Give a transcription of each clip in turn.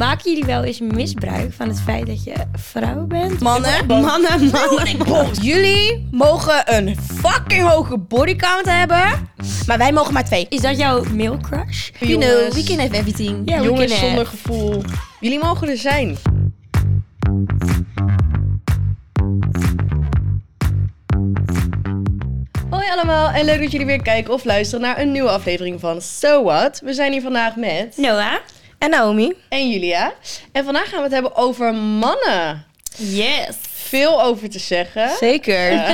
Maken jullie wel eens misbruik van het feit dat je vrouw bent? Mannen, mannen, mannen. Jullie mogen een fucking hoge bodycount hebben. Maar wij mogen maar twee. Is dat jouw male crush? You know, we can have everything. Jongens zonder have. gevoel. Jullie mogen er zijn. Hoi allemaal en leuk dat jullie weer kijken of luisteren naar een nieuwe aflevering van So What. We zijn hier vandaag met Noah? En Naomi? en Julia. En vandaag gaan we het hebben over mannen. Yes. Veel over te zeggen. Zeker.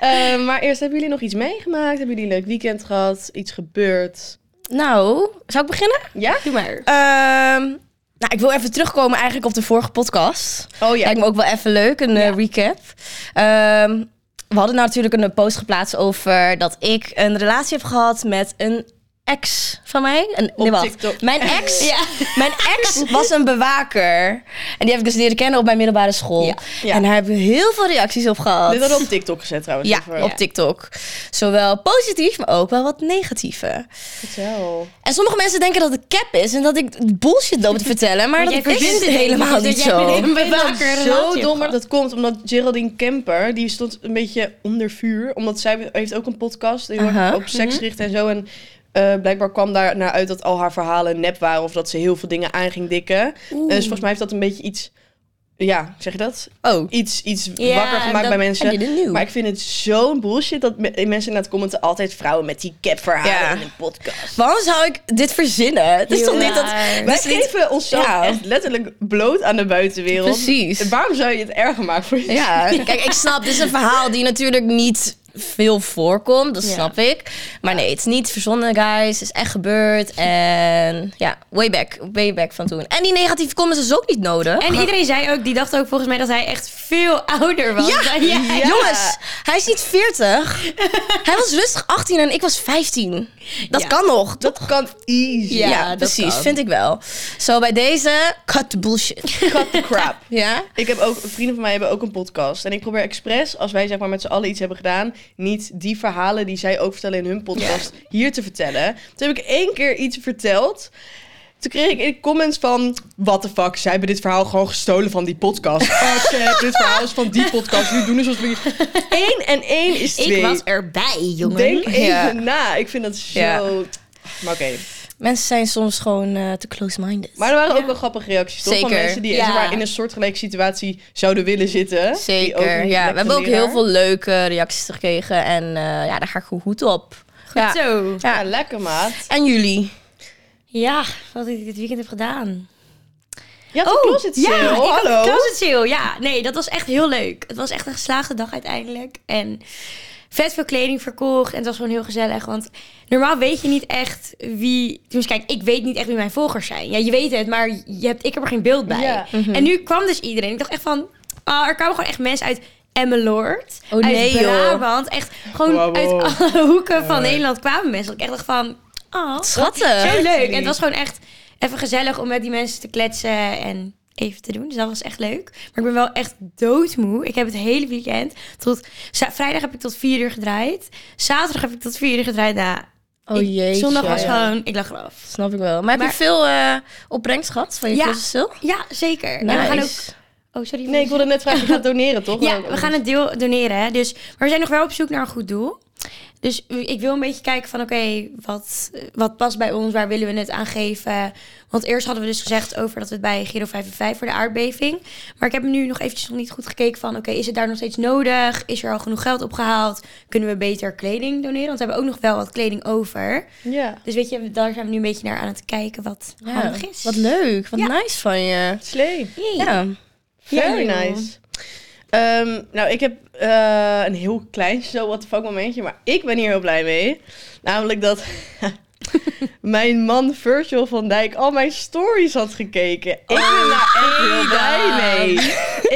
Eh, maar eerst, hebben jullie nog iets meegemaakt? Hebben jullie een leuk weekend gehad? Iets gebeurd? Nou, zou ik beginnen? Ja? Doe maar. Ehm, nou, ik wil even terugkomen eigenlijk op de vorige podcast. Oh ja. Lijkt me ook wel even leuk, een eh, Ja. recap. Ehm, we hadden natuurlijk een post geplaatst over dat ik een relatie heb gehad met een ex van mij. Een, Op nee, wacht. TikTok. Mijn ex, Ja. mijn ex was een bewaker. En die heb ik dus leren kennen op mijn middelbare school. Ja. Ja. En daar hebben we heel veel reacties op gehad. Dit hadden op TikTok gezet trouwens. ja, Even- op TikTok. Zowel positief, maar ook wel wat negatieve. Vertel. En sommige mensen denken dat het cap is en dat ik bullshit loop te vertellen, maar dat verzint het helemaal niet dat jij zo. Ik een zo relatie hebt dom, maar gehad. dat komt omdat Geraldine Kemper, die stond een beetje onder vuur. Omdat zij heeft ook een podcast, erg Aha. op seks gericht en zo. En eh, blijkbaar kwam daar naar uit dat al haar verhalen nep waren of dat ze heel veel dingen aan ging dikken. En dus volgens mij heeft dat een beetje iets, ja, zeg je dat? Oh, Iets, iets wakker gemaakt dat- bij mensen. Maar ik vind het zo'n bullshit dat me- mensen in het commenten altijd vrouwen met die capverhalen Ja. in een podcast. waarom zou ik dit verzinnen? Het is Heel toch niet dat... Wij is niet- geven onszelf Ja. echt letterlijk bloot aan de buitenwereld. Precies. Waarom zou je het erger maken voor jezelf? Ja, kijk, ik snap, dit is een verhaal die natuurlijk niet veel voorkomt, dat Ja. snap ik. Maar nee, het is niet verzonnen, guys. Het is echt gebeurd. En ja, way back, way back van toen. En die negatieve comments is ook niet nodig. En iedereen zei ook, die dacht ook volgens mij dat hij echt veel ouder was Ja, dan jij. Ja. Jongens, hij is niet 40. hij was rustig 18 en ik was 15. Dat Ja. kan nog. Dat kan easy. Ja, Ja, dat precies, kan. vind ik wel. Zo bij deze, cut the bullshit. Cut the crap. Ja? Ik heb ook, vrienden van mij hebben ook een podcast. En ik probeer expres, als wij zeg maar met z'n allen iets hebben gedaan, niet die verhalen die zij ook vertellen in hun podcast hier te vertellen. Toen heb ik één keer iets verteld. Toen kreeg ik in comments van, what the fuck, zij hebben dit verhaal gewoon gestolen van die podcast. Fuck, eh, dit verhaal is van die podcast. Nu doen dus alsof we... Eén en één is twee. Ik was erbij, jongen. Denk even Ja. na. Ik vind dat zo... Ja. Maar oké. Mensen zijn soms gewoon eh, te close-minded. Maar er waren ook wel grappige reacties, toch? Van Zeker. mensen die Ja. maar, in een soortgelijke situatie zouden willen zitten. Zeker, ja. We hebben ook leraar. heel veel leuke reacties gekregen. En eh, ja, daar ga ik goed goed op. Goed ja. zo. Ja, lekker maat. En jullie? Ja, wat ik dit weekend heb gedaan. Had een closet sale. ja, ik had hallo. closet sale. Ja, nee, dat was echt heel leuk. Het was echt een geslaagde dag uiteindelijk. En vet veel kleding verkocht. En het was gewoon heel gezellig. Want normaal weet je niet echt wie... Dus kijk, ik weet niet echt wie mijn volgers zijn. Ja, je weet het, maar je hebt, ik heb er geen beeld bij. Ja. En nu kwam dus iedereen. Ik dacht echt van... ah, er kwamen gewoon echt mensen uit Emmeloord. Oh, uit nee, joh. Brabant. Echt gewoon Wow, wow. uit alle hoeken van Nederland kwamen mensen. Dat ik echt dacht van... ah, Schattig. zo leuk. En het was gewoon echt even gezellig om met die mensen te kletsen en even te doen. Dus dat was echt leuk. Maar ik ben wel echt doodmoe. Ik heb het hele weekend tot... Vrijdag heb ik tot vier uur gedraaid. Zaterdag heb ik tot vier uur gedraaid. Nou, Oh jeetje. Zondag was Ja. gewoon... Ik lag eraf. Snap ik wel. Maar heb je veel eh, opbrengst gehad van je Ja. Ja, zeker. En we gaan ook... Oh, sorry. Nee, ik wilde net vragen, je gaat doneren, toch? Ja, we gaan het deel doneren. Hè? Dus, maar we zijn nog wel op zoek naar een goed doel. Dus ik wil een beetje kijken van oké, wat, wat past bij ons? Waar willen we het aan geven? Want eerst hadden we dus gezegd over dat we het bij Giro 5 en 5 voor de aardbeving. Maar ik heb nu nog eventjes nog niet goed gekeken van oké, is het daar nog steeds nodig? Is er al genoeg geld opgehaald? Kunnen we beter kleding doneren? Want we hebben ook nog wel wat kleding over. Ja, Dus weet je, daar zijn we nu een beetje naar aan het kijken wat handig is. Wat leuk. Wat Ja. nice van je. slee. Ja. Very nice. Ehm, nou, ik heb eh, een heel klein zo what the fuck momentje, maar ik ben hier heel blij mee. Namelijk dat mijn man Virgil van Dijk al mijn stories had gekeken. Ik ben daar echt heel blij mee.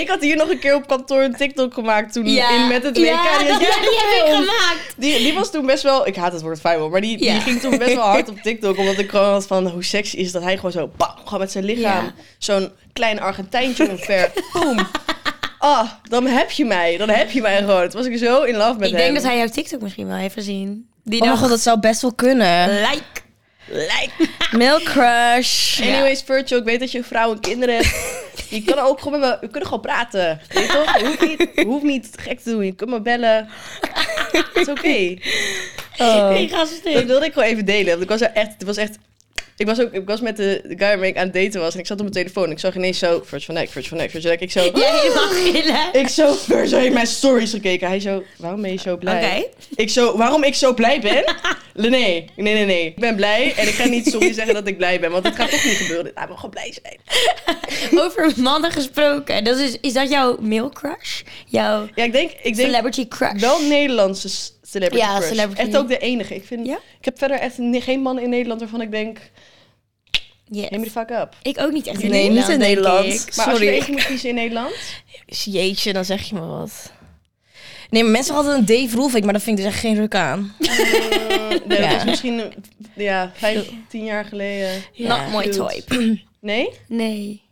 Ik had hier nog een keer op kantoor een TikTok gemaakt toen in met het WK. Ja, Die die, heb ik gemaakt. Die, die was toen best wel, ik haat het woord vijfel, maar die, Ja. die ging toen best wel hard op TikTok. Omdat ik gewoon had van hoe sexy is dat hij gewoon zo, bam, gewoon met zijn lichaam, Ja. zo'n klein Argentijntje omver, boom. Ah, dan heb je mij, dan heb je mij gewoon. Toen was ik zo in love met Ik hem. denk dat hij jouw TikTok misschien wel heeft gezien. Die Oh mijn god, dat zou best wel kunnen. like. Milk crush. Anyways, Virtual, ik weet dat je een vrouw en kinderen hebt. Je kan ook gewoon met me, we kunnen gewoon praten. Weet je toch? Je hoeft niet, je hoeft niet gek te doen. Je kunt me bellen. Het is oké. Oh. Ik ga Dat stuk. wilde ik gewoon even delen. Want ik was er echt, het was echt... Ik was, ook, ik was met de, de guy waarmee ik aan het daten was. En ik zat op mijn telefoon. En ik zag ineens zo... Virtual van Neck, Virtual van Virtual van Neck. Ik zo... Jij helemaal gillen. Ik zo... Virtual heeft mijn stories gekeken. Hij zo... Waarom ben je zo blij? Oké. Ik zo... Waarom ik zo blij ben? Nee, nee, nee, nee. Ik ben blij. En ik ga niet sorry zeggen dat ik blij ben. Want het gaat toch niet gebeuren. Hij mag gewoon blij zijn. Over mannen gesproken. Dat is, is dat jouw male crush? Jouw Ja, ik denk... Ik denk celebrity crush? Wel Nederlandse celebrity Ja, crush. celebrity. Echt ook de enige. Ik, vind, Ja? ik heb verder echt geen man in Nederland waarvan ik denk... Yes. Neem me de fuck up. Ik ook niet echt in Nee, niet in denk Nederland. ik. Maar als je Sorry. moet kiezen in Nederland... Jeetje, dan zeg je me wat. Nee, maar mensen hadden een Dave Roelvink, maar dat vind ik dus echt geen ruk aan. eh, nee, dat Ja. is misschien ja, vijf, tien jaar geleden. Ja. Not my type. Nee? Nee.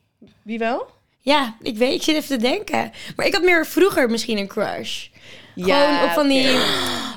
Wie wel? Ja, ik weet, ik zit even te denken. Maar ik had meer vroeger misschien een crush. Gewoon op van die...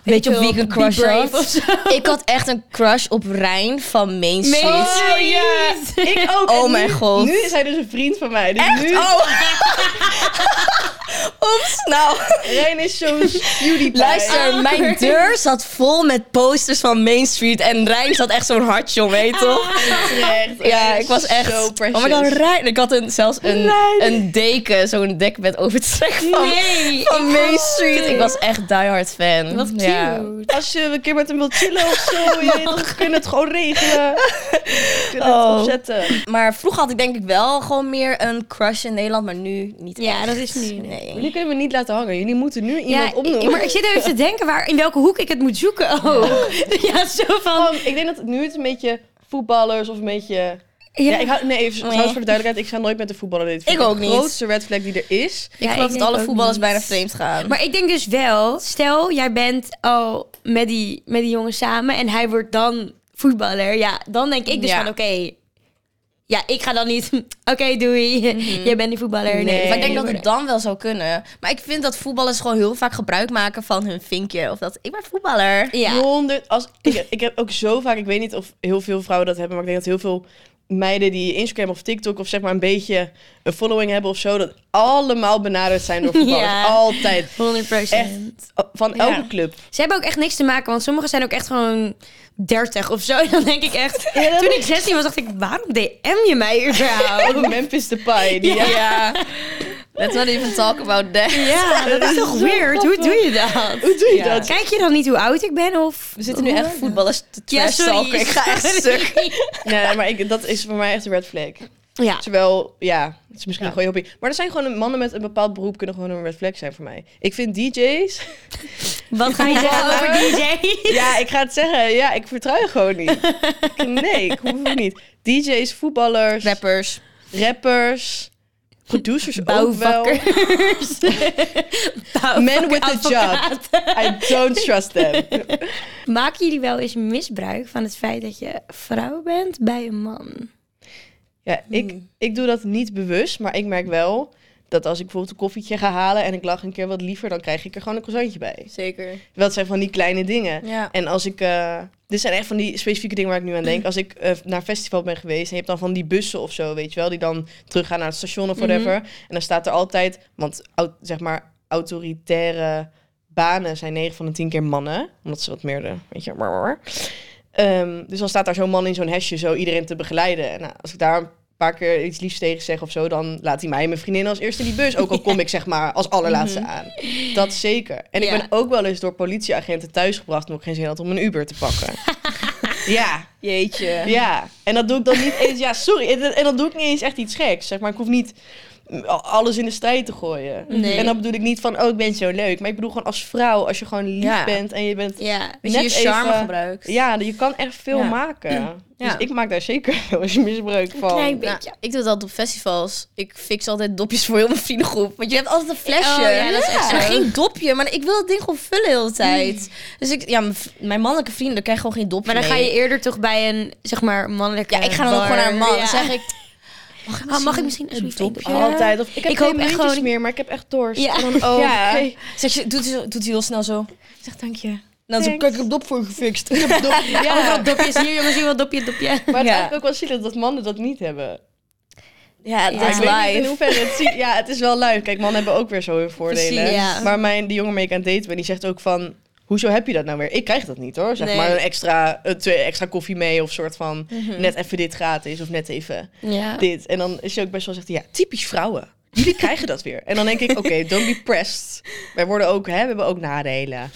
Weet je op wie ik een crush had? Ik had echt een crush op Rijn van Main Street. Oh ja, ik ook. Oh En mijn nu, god. Nu is hij dus een vriend van mij. Dus nu, Oh. Oeps, nou. Rijn is zo'n cutie pie. Luister, mijn deur zat vol met posters van Main Street. En Rijn zat echt zo'n hartje om, weet je toch? Terecht. Ja, ik was echt... Zo precious. oh my god, Rijn. Ik had een, zelfs een, een deken, zo'n dekbed over het trek van, Nee, van Main Street. Ik was echt diehard fan. Wat cute. Ja. Als je een keer met hem wilt chillen of zo, je kun je het gewoon regelen. Kun je Oh. het opzetten. Maar vroeger had ik denk ik wel gewoon meer een crush in Nederland, maar nu niet Ja, echt. dat is nu. Nee. Jullie kunnen me niet laten hangen. Jullie moeten nu iemand Ja, opnoemen. maar ik zit even te denken waar, in welke hoek ik het moet zoeken ook. Ja, zo van... Ik denk dat nu het een beetje voetballers of een beetje... Ja, ik hou, nee, even trouwens voor de duidelijkheid. Ik ga nooit met de voetballer daten. Ik ook niet. De grootste red flag die er is. Ik geloof ik dat alle voetballers niet. bijna vreemd gaan. Maar ik denk dus wel, stel jij bent al met die, met die jongen samen en hij wordt dan voetballer. Ja, dan denk ik dus Ja. van oké, ja, ik ga dan niet, oké doei, jij bent die voetballer. Nee, Nee. maar ik denk dat het dan wel zou kunnen. Maar ik vind dat voetballers gewoon heel vaak gebruik maken van hun vinkje. Of dat, ik ben voetballer. Ja, 100. Als, ik, ik heb ook zo vaak, ik weet niet of heel veel vrouwen dat hebben, maar ik denk dat heel veel meiden die Instagram of TikTok of zeg maar een beetje een following hebben of zo, dat allemaal benaderd zijn door voetballers. Ja. Altijd. 100 Echt. Van elke Ja. club. Ze hebben ook echt niks te maken, want sommigen zijn ook echt gewoon 30 of zo. Dan denk ik echt, toen ik 16 was, dacht ik, waarom DM je mij überhaupt? Memphis the Pie. Die, Ja. Let's not even talk about that. Ja, dat is toch weird? Hoe doe je dat? Hoe doe je Ja. dat? Kijk je dan niet hoe oud ik ben? Of We zitten nu echt voetballers te Ja, trash sorry. talken. Ik ga echt stuk. Nee, maar ik, dat is voor mij echt een red flag. Ja. Terwijl, ja, het is misschien Ja. een goede hobby. Maar er zijn gewoon mannen met een bepaald beroep kunnen gewoon een red flag zijn voor mij. Ik vind DJ's... Wat ga je zeggen over DJ? Ja, ik ga het zeggen. Ja, ik vertrouw je gewoon niet. Nee, ik hoef het niet. DJ's, voetballers, Rappers. rappers, producers ook wel. Men with a job. I don't trust them. Maken jullie wel eens misbruik van het feit dat je vrouw bent bij een man? Ja, ik, ik doe dat niet bewust, maar ik merk wel dat als ik bijvoorbeeld een koffietje ga halen en ik lach een keer wat liever, dan krijg ik er gewoon een croissantje bij. Zeker. Dat zijn van die kleine dingen. Ja. En als ik... eh, dit zijn echt van die specifieke dingen waar ik nu aan denk. Als ik eh, naar festival ben geweest... en je hebt dan van die bussen of zo, weet je wel... die dan teruggaan naar het station of whatever. En dan staat er altijd... want zeg maar autoritaire banen zijn 9 van de 10 keer mannen. Omdat ze wat meer de... Weet je, Ehm, dus dan staat daar zo'n man in zo'n hesje zo iedereen te begeleiden. En nou, als ik daar paar keer iets liefs tegen zeg of zo... dan laat hij mij en mijn vriendin als eerste die bus. Ook al kom ik zeg maar als allerlaatste aan. Dat zeker. En ik ben ook wel eens door politieagenten thuisgebracht... omdat ik geen zin had om een Uber te pakken. ja, Jeetje. ja. En dat doe ik dan niet eens... Ja, sorry. En, dan doe ik niet eens echt iets geks. Zeg maar, ik hoef niet alles in de strijd te gooien. Nee. En dan bedoel ik niet van, oh, ik ben zo leuk. Maar ik bedoel gewoon als vrouw, als je gewoon lief Ja. bent en je bent... Ja. Weet je, je charme even- gebruikt. Ja, je kan echt veel Ja. maken. Dus Ja. ik maak daar zeker wel eens misbruik van. klein Nou, beetje. ik doe dat op festivals. Ik fix altijd dopjes voor heel mijn vriendengroep. Want je hebt altijd een flesje. Oh, ja, dat is echt En geen dopje, maar ik wil het ding gewoon vullen de hele tijd. Dus ik, ja, mijn, mannelijke vrienden krijgen gewoon geen dopje Maar dan ga je eerder toch bij een, zeg maar, mannelijke Ja, ik ga dan ook gewoon naar een man. Ja. Dan zeg ik... Mag ik Oh, mag ik misschien een dopje? Altijd. Of, ik heb Ik geen hoop gewoon- meer, maar ik heb echt dorst. Ja. En dan, oh, Ja. Zeg je, doet, doet hij heel snel zo. Zeg dank je. dan zo, kijk, ik heb dop voor gefixt. Ja. Overal dopjes. Hier jongens, hier wat dopje, dopje. Maar het Ja. is eigenlijk ook wel zielig dat mannen dat niet hebben. Ja, dat is ik live. hoeverre het zie- Ja, het is wel live. Kijk, mannen hebben ook weer zo hun voordelen. Precies. Ja. Maar mijn, die jongen mee ik aan het daten ben, die zegt ook van... Hoezo heb je dat nou weer? Ik krijg dat niet hoor. Zeg Nee. maar een extra, een twee extra koffie mee of soort van... Mhm. Net even dit gratis of net even Ja. dit. En dan is je ook best wel zegt ja, typisch vrouwen. Jullie krijgen dat weer. En dan denk ik, oké, don't be pressed. Wij worden ook, hè, we hebben ook nadelen.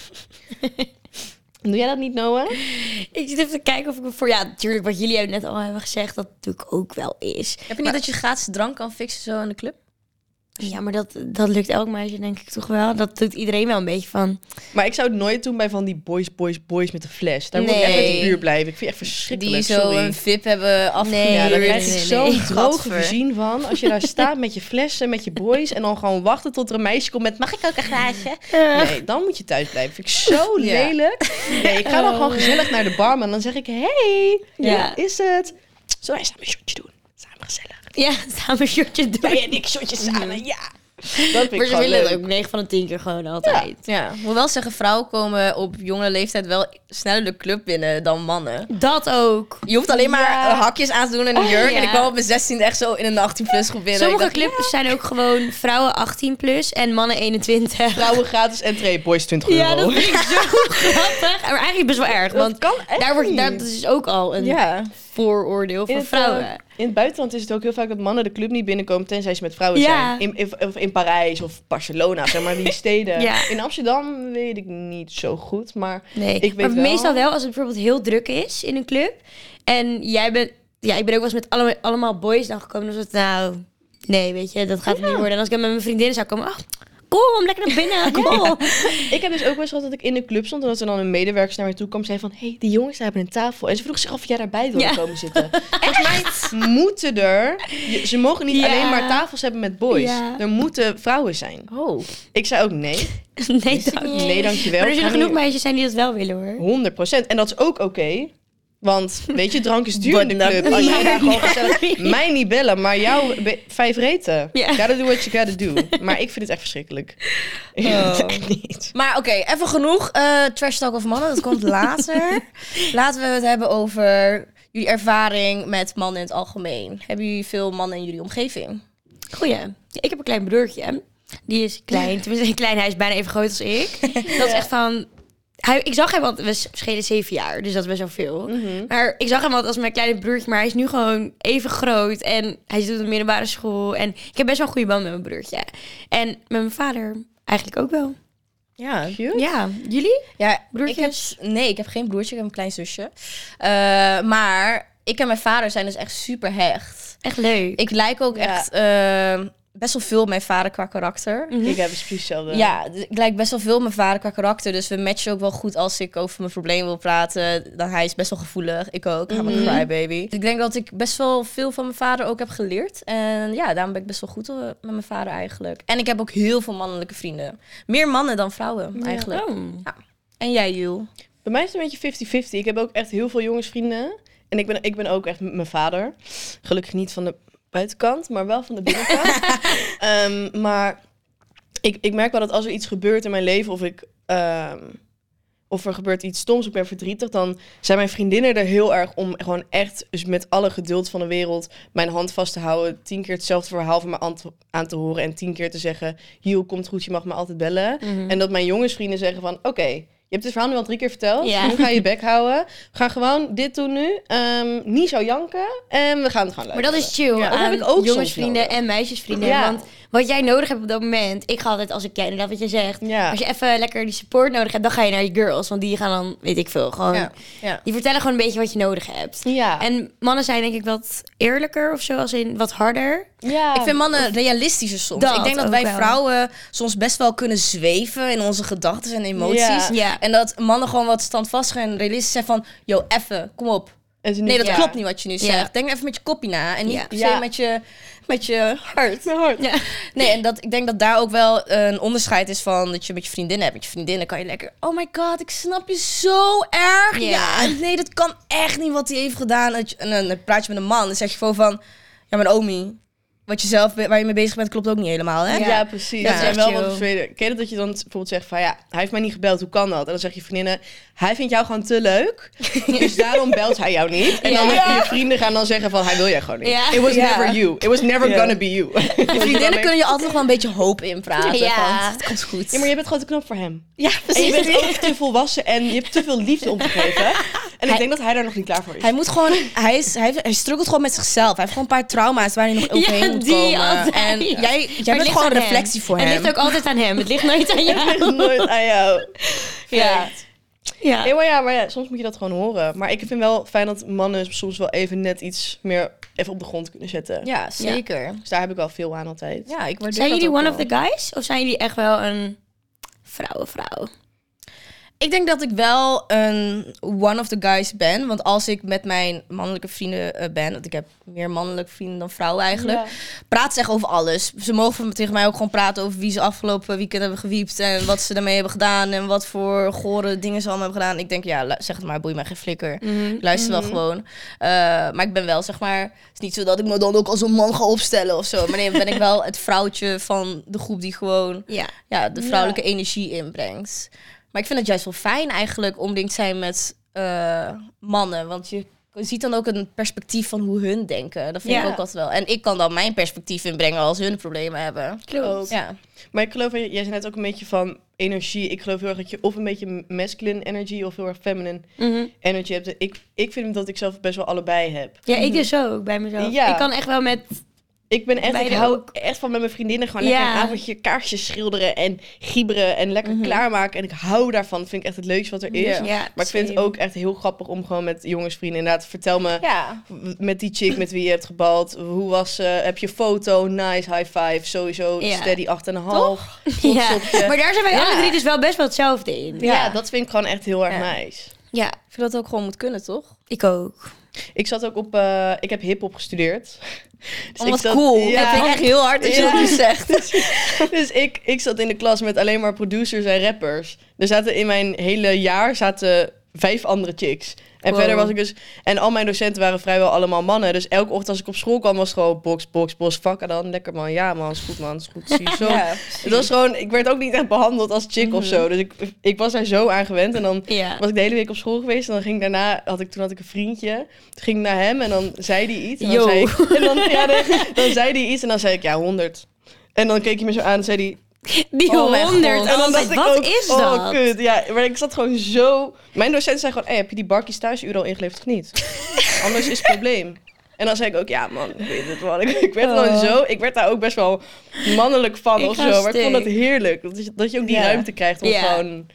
Doe jij dat niet, Noah? Ik zit even te kijken of ik voor... Ja, natuurlijk, wat jullie net al hebben gezegd, dat natuurlijk ook wel is. Heb je niet dat je gratis drank kan fixen zo in de club? Ja, maar dat, dat lukt elk meisje denk ik toch wel. Dat doet iedereen wel een beetje van. Maar ik zou het nooit doen bij van die boys, boys, boys met de fles. Daar moet ik echt met de buurt blijven. Ik vind het echt verschrikkelijk, Die zo sorry. een VIP hebben afgehuurd. Nee, Ja, daar krijg nee, zo'n nee. droge voorzien van. Als je daar staat met je flessen, met je boys... en dan gewoon wachten tot er een meisje komt met... mag ik ook een glaasje? Nee, dan moet je thuis blijven. Vind ik zo Ja. lelijk. Nee, ik ga dan gewoon gezellig naar de barman. En dan zeg ik... Hey, Ja. ja. is het? Zullen wij samen een shotje doen? Samen gezellig. Ja, samen een shirtje doen. Jij en ik shotjes samen, ja. Dat vind maar ik ze willen het ook 9 van de 10 keer gewoon altijd. Ja, ik moet wel zeggen, vrouwen komen op jonge leeftijd wel sneller de club binnen dan mannen. Dat ook. Je hoeft alleen maar Ja. eh, hakjes aan te doen en een jurk. ja. En ik kwam op mijn 16 echt zo in een 18 plus groep binnen. Sommige clubs zijn ook gewoon vrouwen 18 plus en mannen 21. Vrouwen gratis entree, boys 20 euro. Ja, dat vind ik zo grappig. Maar eigenlijk best wel erg, Dat want kan echt daar wordt, niet. daar, dat is ook al een Ja. vooroordeel In voor het, vrouwen. In het buitenland is het ook heel vaak dat mannen de club niet binnenkomen tenzij ze met vrouwen Ja. zijn. In, in, of in Parijs of Barcelona, zeg maar, die steden. Ja. In Amsterdam weet ik niet zo goed, maar Nee, ik weet maar wel- meestal wel als het bijvoorbeeld heel druk is in een club. En jij bent... Ja, ik ben ook wel eens met alle, allemaal boys dan gekomen. Dan was het nou... Nee, weet je, dat gaat niet worden. En als ik met mijn vriendinnen zou komen... Oh, kom, lekker naar binnen, kom. ik heb dus ook wel eens gehad dat ik in de club stond en dat er dan een medewerker naar mij toe kwam en zei van, hey, die jongens daar hebben een tafel. En ze vroeg zich af of jij daarbij wilde Ja. komen zitten. Volgens mij moeten er, ze mogen niet Ja. alleen maar tafels hebben met boys. Ja. Er moeten vrouwen zijn. Oh. Ik zei ook nee. Nee, dank. Nee, dankjewel. Maar er zullen genoeg meisjes zijn die dat wel willen, hoor. 100% En dat is ook oké. Want, weet je, drank is duur in de But club. not Als jij me. daar gewoon gezellig... Mij niet bellen, maar jou be- vijf reten. Ja. Gotta do what you gotta do. Maar ik vind het echt verschrikkelijk. Echt niet. Maar oké, even genoeg eh trash talk over mannen. Dat komt later. Laten we het hebben over jullie ervaring met mannen in het algemeen. Hebben jullie veel mannen in jullie omgeving? Goeie. Ja, ik heb een klein broertje. Die is klein. Tenminste, klein. Hij is bijna even groot als ik. Dat is echt van... Hij, ik zag hem, want we verschillen zeven jaar. Dus dat is best wel veel. Mhm. Maar ik zag hem altijd als mijn kleine broertje. Maar hij is nu gewoon even groot. En hij zit op de middelbare school. En ik heb best wel een goede band met mijn broertje. En met mijn vader eigenlijk ook wel. Ja. Cute. Ja, jullie? Ja, Broertjes? Ik heb, nee, ik heb geen broertje, ik heb een klein zusje. Eh, maar ik en mijn vader zijn dus echt super hecht. Echt leuk. Ik lijk ook Ja. echt eh, best wel veel mijn vader qua karakter. Mhm. Ik heb precies hetzelfde. Ja, ik lijk best wel veel mijn vader qua karakter. Dus we matchen ook wel goed als ik over mijn probleem wil praten. Dan hij is best wel gevoelig. Ik ook. I'm a crybaby. Dus ik denk dat ik best wel veel van mijn vader ook heb geleerd. En ja, daarom ben ik best wel goed met mijn vader eigenlijk. En ik heb ook heel veel mannelijke vrienden. Meer mannen dan vrouwen eigenlijk. Oh. En jij, Jul? Bij mij is het een beetje 50-50. Ik heb ook echt heel veel jongensvrienden. En ik ben, ik ben ook echt mijn vader. Gelukkig niet van de buitenkant, maar wel van de binnenkant. Ehm, maar ik, ik merk wel dat als er iets gebeurt in mijn leven of ik... ehm, of er gebeurt iets stoms, of ik ben verdrietig, dan zijn mijn vriendinnen er heel erg om gewoon echt dus met alle geduld van de wereld mijn hand vast te houden, tien keer hetzelfde verhaal van me aan te, aan te horen en tien keer te zeggen, Hiel, komt goed, je mag me altijd bellen. Mhm. En dat mijn jongensvrienden zeggen van, oké, je hebt het verhaal nu al drie keer verteld, Ja. nu ga je je bek houden. We gaan gewoon dit doen nu, Ehm, niet zo janken en we gaan het gewoon Maar luisteren. dat is chill. Ja, dat heb ik ook jongensvrienden en meisjesvrienden. Ja. Want wat jij nodig hebt op dat moment... Ik ga altijd, als ik jij inderdaad wat je zegt... Ja. Als je even lekker die support nodig hebt... dan ga je naar je girls. Want die gaan dan, weet ik veel, gewoon... Ja. ja. Die vertellen gewoon een beetje wat je nodig hebt. Ja. En mannen zijn denk ik wat eerlijker of zo. Als in wat harder. ja. Ik vind mannen realistischer soms. Dat ik denk dat wij wel. vrouwen soms best wel kunnen zweven in onze gedachten en emoties. Ja. Ja. En dat mannen gewoon wat standvastig en realistisch zijn van... Yo, even, kom op. Nee, dat ja. klopt niet wat je nu Ja. zegt. Denk even met je kopie na. En niet Ja. per se Ja. met, je, met je hart. Hart. Ja. Nee, en dat, ik denk dat daar ook wel een onderscheid is van... dat je met je vriendinnen hebt. Met je vriendinnen kan je lekker... Oh my god, ik snap je zo erg. Ja. Nee, dat kan echt niet wat hij heeft gedaan. En dan praat je met een man en zeg je gewoon van... Ja, mijn omi. Wat je zelf, waar je mee bezig bent, klopt ook niet helemaal, hè? Ja, precies. Ja, Dat zijn echt wel wat. Ken je dat dat je dan bijvoorbeeld zegt van ja, hij heeft mij niet gebeld, hoe kan dat? En dan zeg je vriendinnen, hij vindt jou gewoon te leuk, dus daarom belt hij jou niet. En dan Ja. je vrienden gaan dan zeggen van hij wil jij gewoon niet. Ja. It was Ja. never you. It was never Ja. gonna be you. Je vriendinnen kunnen je altijd nog wel een beetje hoop inpraten. Ja. Het komt goed. Ja, maar je bent gewoon te knap voor hem. Ja, En je precies. bent ook te volwassen en je hebt te veel liefde om te geven. En ik denk dat hij daar nog niet klaar voor is. Hij moet gewoon, hij, is, hij, hij struggelt gewoon met zichzelf. Hij heeft gewoon een paar trauma's waar hij nog overheen Die komen. altijd. En Ja. jij, jij het bent gewoon hem. reflectie voor Het hem. ligt ook altijd aan hem. Het ligt nooit aan Het ligt jou. nooit aan jou. Ja. Ja. Nee, maar ja, maar ja, soms moet je dat gewoon horen. Maar ik vind wel fijn dat mannen soms wel even net iets meer even op de grond kunnen zetten. ja, zeker. Dus daar heb ik wel veel aan altijd. Ja, ik Zijn jullie one wel. of the guys? Of zijn jullie echt wel een vrouwenvrouw? Ik denk dat ik wel een one of the guys ben. Want als ik met mijn mannelijke vrienden eh, ben... want ik heb meer mannelijke vrienden dan vrouwen eigenlijk... praat ze echt over alles. Ze mogen tegen mij ook gewoon praten over wie ze afgelopen weekend hebben gewiept... en wat ze daarmee hebben gedaan... en wat voor gore dingen ze allemaal hebben gedaan. Ik denk, ja, zeg het maar, boei mij geen flikker. Ik luister wel gewoon. Eh, maar ik ben wel, zeg maar... Het is niet zo dat ik me dan ook als een man ga opstellen of zo. Maar nee, ben ik wel het vrouwtje van de groep die gewoon Ja. ja, de vrouwelijke energie inbrengt. Maar ik vind het juist wel fijn eigenlijk om dingen te zijn met eh, mannen. Want je ziet dan ook een perspectief van hoe hun denken. Dat vind Ja. ik ook altijd wel. En ik kan dan mijn perspectief inbrengen als hun problemen hebben. Ook. Ja, Maar ik geloof, jij zei net ook een beetje van energie. Ik geloof heel erg dat je of een beetje masculine energy of heel erg feminine Mhm. energy hebt. Ik, ik vind dat ik zelf best wel allebei heb. Ja, ik dus ook bij mezelf. Ja. Ik kan echt wel met... Ik ben echt, ik hou ook. echt van met mijn vriendinnen gewoon Ja. lekker een avondje kaarsjes schilderen en gieberen en lekker klaarmaken. En ik hou daarvan. Dat vind ik echt het leukste wat er is. Ja. Ja, Maar ik vind het ook echt heel grappig om gewoon met jongensvrienden inderdaad, vertel me ja. met die chick met wie je hebt gebald, hoe was ze? Heb je foto? Nice, high five, sowieso Ja. steady 8,5. Ja. Topje. Maar daar zijn wij Ja. alle drie dus wel best wel hetzelfde in. Ja. Ja. dat vind ik gewoon echt heel erg Ja. nice. Ja, Ik vind dat ook gewoon moet kunnen, toch? ik ook. Ik zat ook op, eh, ik heb hip-hop gestudeerd. Dus Oh, ik zat- cool. Ja. Dat vind ik echt heel hard dat je Ja. dat nu zegt. dus ik, ik zat in de klas met alleen maar producers en rappers. Er zaten in mijn hele jaar zaten vijf andere chicks. En Wow. verder was ik dus... En al mijn docenten waren vrijwel allemaal mannen. Dus elke ochtend als ik op school kwam was het gewoon box, box, box. Vakken dan. Lekker man. Ja man, is goed man. Is goed. Zie zo. Ja, Het was gewoon... Ik werd ook niet echt behandeld als chick of zo. Dus ik, ik was daar zo aan gewend. En dan Ja. was ik de hele week op school geweest. En dan ging ik daarna... Had ik, toen had ik een vriendje. Toen ging ik naar hem. En dan zei hij iets. En dan, zei ik, en dan, ja, dan zei hij iets. En dan zei ik, ja, 100. En dan keek hij me zo aan en zei hij... Die Oh honderd. God. En dan dacht dacht wat ook, is oh, dat? kut. Ja, maar ik zat gewoon zo... Mijn docent zei gewoon, hey, heb je die barkies thuisuur al ingeleverd of niet? Anders is het probleem. En dan zei ik ook, ja man, ik weet het wel. Ik, ik werd gewoon Oh. zo... Ik werd daar ook best wel mannelijk van Ik of zo. Maar ik vond dat heerlijk. Dat je, dat je ook die Ja. ruimte krijgt om Ja. gewoon...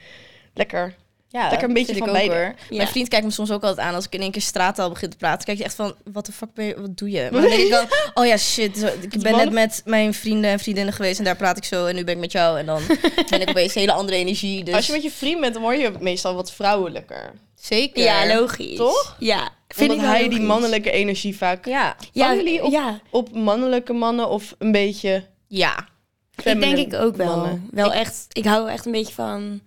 Lekker. Ja, Lekker een beetje van ik beide. Ja. Mijn vriend kijkt me soms ook altijd aan als ik in één keer straattaal begin te praten. Kijk je echt van, wat de fuck ben je, wat doe je? Maar dan denk ik dan, oh ja, shit. Ik ben net met mijn vrienden en vriendinnen geweest en daar praat ik zo. En nu ben ik met jou en dan ben ik opeens een hele andere energie. Dus Als je met je vriend bent, dan word je meestal wat vrouwelijker. zeker. Ja, logisch. Toch? Ja, vind Omdat ik wel hij die mannelijke energie vaak... Ja, Ja, jullie op, ja. op mannelijke mannen of een beetje... ja. ik denk ik ook wel. mannen? Wel echt, ik hou echt een beetje van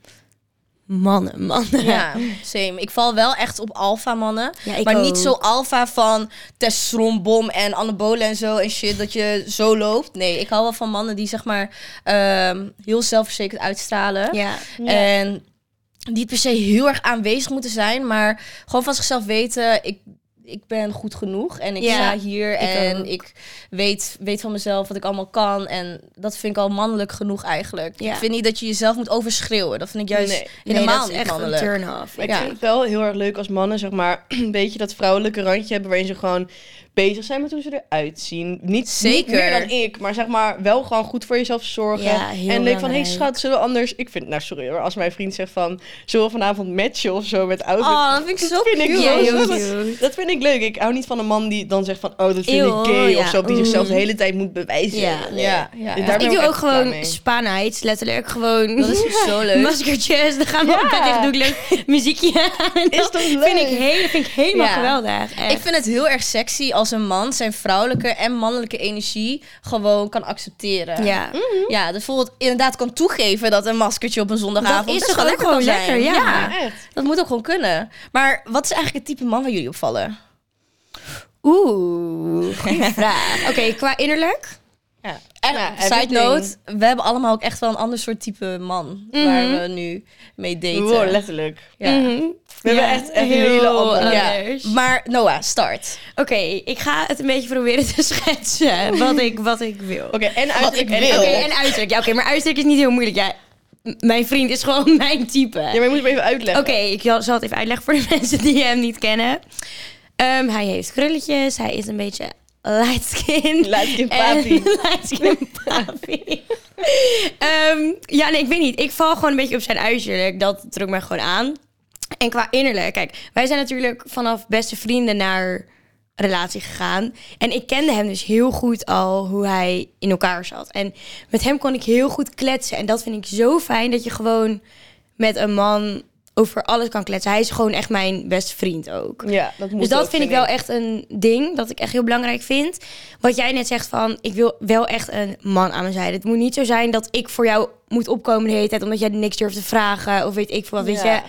mannen, mannen. Ja, same. Ik val wel echt op alfa mannen. Ja, ik maar niet zo alfa van testosteronbom en anabolen en zo en shit, dat je zo loopt. Nee, ik hou wel van mannen die zeg maar ehm, heel zelfverzekerd uitstralen. Ja. En niet per se heel erg aanwezig moeten zijn, maar gewoon van zichzelf weten, ik, ik ben goed genoeg en ik Ja, sta hier ik en ook. ik weet, weet van mezelf wat ik allemaal kan. En dat vind ik al mannelijk genoeg eigenlijk. Ja. Ik vind niet dat je jezelf moet overschreeuwen. Dat vind ik juist Nee. helemaal dat is niet echt mannelijk. een turn-off. Ik Ja. vind het wel heel erg leuk als mannen, zeg maar, een beetje dat vrouwelijke randje hebben waarin ze gewoon bezig zijn met hoe ze eruit zien. Niet, niet Zeker. meer dan ik, maar zeg maar wel gewoon goed voor jezelf zorgen. Ja, heel en leuk van, hey belangrijk. schat, zullen we anders... Ik vind, nou sorry hoor, als mijn vriend zegt van, zullen we vanavond matchen of zo met outfit? Oh, dat vind ik zo vind ik. Ja, dat-. Dat vind ik leuk. Ik hou niet van een man die dan zegt van, oh, dat vind Eeuw, ik gay ja, of zo. Die zichzelf de oeh. hele tijd moet bewijzen. Ja, Nee. Ja, ja, Dus ja. daar ben ik doe echt ook gewoon spa-nights, letterlijk gewoon. Dat is zo leuk. Maskertjes, dan gaan we Ja. op bed liggen, doe ik leuk muziekje aan. Is dat toch Vind leuk? ik, heel, vind ik helemaal Ja. geweldig. Echt. Ik vind het heel erg sexy als een man zijn vrouwelijke en mannelijke energie gewoon kan accepteren. ja. Ja, dus bijvoorbeeld inderdaad kan toegeven dat een maskertje op een zondagavond Dat is toch ook lekker gewoon kan zijn. lekker, ja. Ja, echt. dat moet ook gewoon kunnen. Maar wat is eigenlijk het type man waar jullie op vallen? Oeh, goede vraag. Oké, qua innerlijk? Ja. En Ja, side note, we hebben allemaal ook echt wel een ander soort type man waar we nu mee daten. Wow, letterlijk. ja. Mhm. We hebben echt een hele andere- Ja. Maar Noah, start. Oké, ik ga het een beetje proberen te schetsen wat ik, wat ik wil. Oké, en uit ik en- wil. Oké, en uiterlijk. Ja, oké, maar uiterlijk is niet heel moeilijk. Ja, mijn vriend is gewoon mijn type. Ja, maar je moet het even uitleggen. Oké, ik zal zal het even uitleggen voor de mensen die hem niet kennen. Ehm, hij heeft krulletjes. Hij is een beetje light skin. Light skin papi. light skin papi. Ehm, ja, nee, ik weet niet. Ik val gewoon een beetje op zijn uiterlijk. Dat trok mij gewoon aan. En qua innerlijk, kijk, wij zijn natuurlijk vanaf beste vrienden naar relatie gegaan. En ik kende hem dus heel goed al hoe hij in elkaar zat. En met hem kon ik heel goed kletsen. En dat vind ik zo fijn dat je gewoon met een man over alles kan kletsen. Hij is gewoon echt mijn beste vriend ook. Ja, dat moet Dus dat ook, vind ik wel echt een ding dat ik echt heel belangrijk vind. Wat jij net zegt van, ik wil wel echt een man aan mijn zijde. Het moet niet zo zijn dat ik voor jou moet opkomen de hele tijd omdat jij niks durft te vragen of weet ik veel wat. Weet Ja. je,